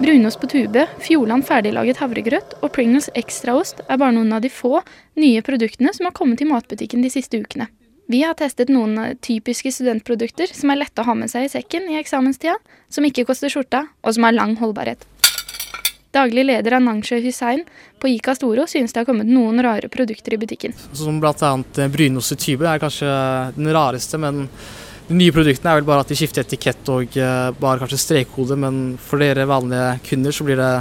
Brunost på tube, Fjordland ferdiglaget havregrøt og Pringles ekstraost er bare noen av de få nye produktene som har kommet i matbutikken de siste ukene. Vi har testet noen typiske studentprodukter som er lette å ha med seg i sekken i eksamenstida, som ikke koster skjorta, og som har lang holdbarhet. Daglig leder Anangshe Hussein på Ica Storo synes det har kommet noen rare produkter i butikken. Som bl.a. brynost i tube er kanskje den rareste, men de nye produktene er vel bare at de skifter etikett og uh, bare kanskje strekkode, men for dere vanlige kunder så blir det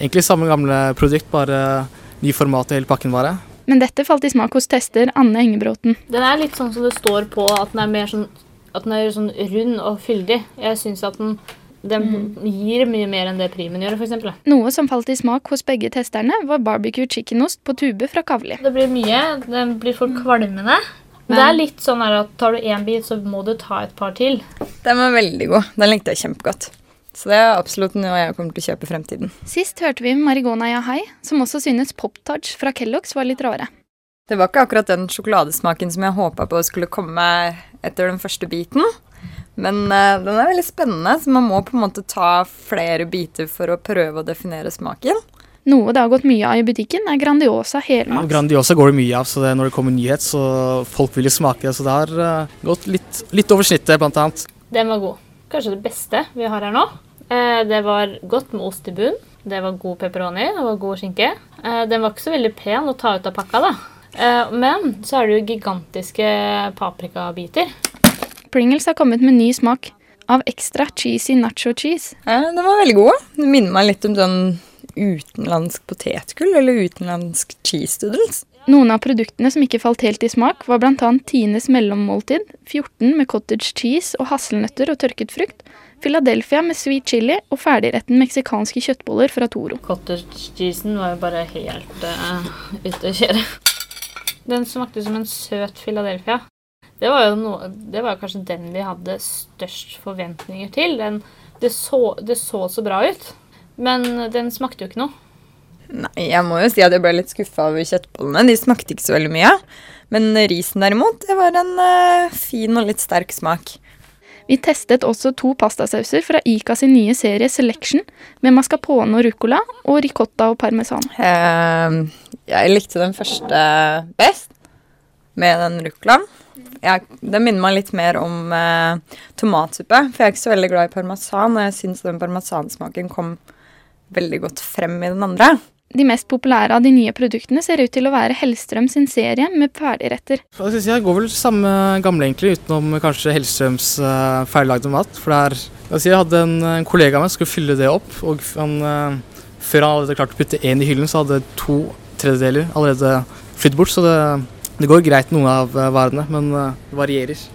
egentlig samme gamle produkt, bare ny format i hele pakken bare. Men dette falt i smak hos tester Anne Engebråten. Den er litt sånn som det står på, at den er mer sånn, at den er sånn rund og fyldig. Jeg syns at den, den mm. gir mye mer enn det Primen gjør, f.eks. Noe som falt i smak hos begge testerne, var barbecue chickenost på tube fra Kavli. Det blir mye. Den blir for kvalmende. Men det er litt sånn at tar du én bit, så må du ta et par til. Den var veldig god. Den likte jeg kjempegodt. Så det er absolutt noe jeg kommer til å kjøpe i fremtiden. Sist hørte vi Marigona Yahai, som også synes Pop-Tarts fra Kellogg's var litt rare. Det var ikke akkurat den sjokoladesmaken som jeg håpa på skulle komme etter den første biten. Men uh, den er veldig spennende, så man må på en måte ta flere biter for å prøve å definere smaken. Noe det har gått mye av i butikken, er Grandiosa helmaks. Ja, grandiosa går det mye av, så det, når det kommer nyhet, så folk vil jo smake. det. Så det har uh, gått litt, litt over snittet, blant annet. Den var god. Kanskje det beste vi har her nå. Eh, det var godt med ost i bunn. Det var god pepperoni, det var god skinke. Eh, den var ikke så veldig pen å ta ut av pakka, da. Eh, men så er det jo gigantiske paprikabiter. Pringles har kommet med ny smak av ekstra cheesy nacho cheese. Ja, den var veldig god. Det minner meg litt om sånn utenlandsk potetgull eller utenlandsk cheese doodles. Noen av produktene som ikke falt helt i smak, var bl.a. Tines mellommåltid, 14 med cottage cheese og hasselnøtter og tørket frukt, Philadelphia med sweet chili og ferdigretten meksikanske kjøttboller fra Toro. Cottage cheesen var jo bare helt uh, ute å kjøre. Den smakte som en søt Philadelphia. Det var jo noe, det var kanskje den vi hadde størst forventninger til. Den, det, så, det så så bra ut. Men den smakte jo ikke noe. Nei, jeg må jo si at jeg ble litt skuffa over kjøttbollene. De smakte ikke så veldig mye. Men risen derimot, det var en uh, fin og litt sterk smak. Vi testet også to pastasauser fra Ica sin nye serie Selection med mascarpone og ruccola og ricotta og parmesan. Uh, jeg likte den første best, med den ruccolaen. Den minner meg litt mer om uh, tomatsuppe, for jeg er ikke så veldig glad i parmesan. Og jeg syns den parmesansmaken kom veldig godt frem i den andre. De mest populære av de nye produktene ser ut til å være Hellstrøm sin serie med ferdigretter. Jeg går vel samme gamle, egentlig, utenom kanskje Hellstrøms uh, ferdiglagde mat. For det er, jeg hadde en, en kollega av meg som skulle fylle det opp, og han, uh, før han hadde klart å putte én i hyllen, så hadde to tredjedeler allerede flydd bort. Så det, det, går greit, noen av varene, men uh, det varierer.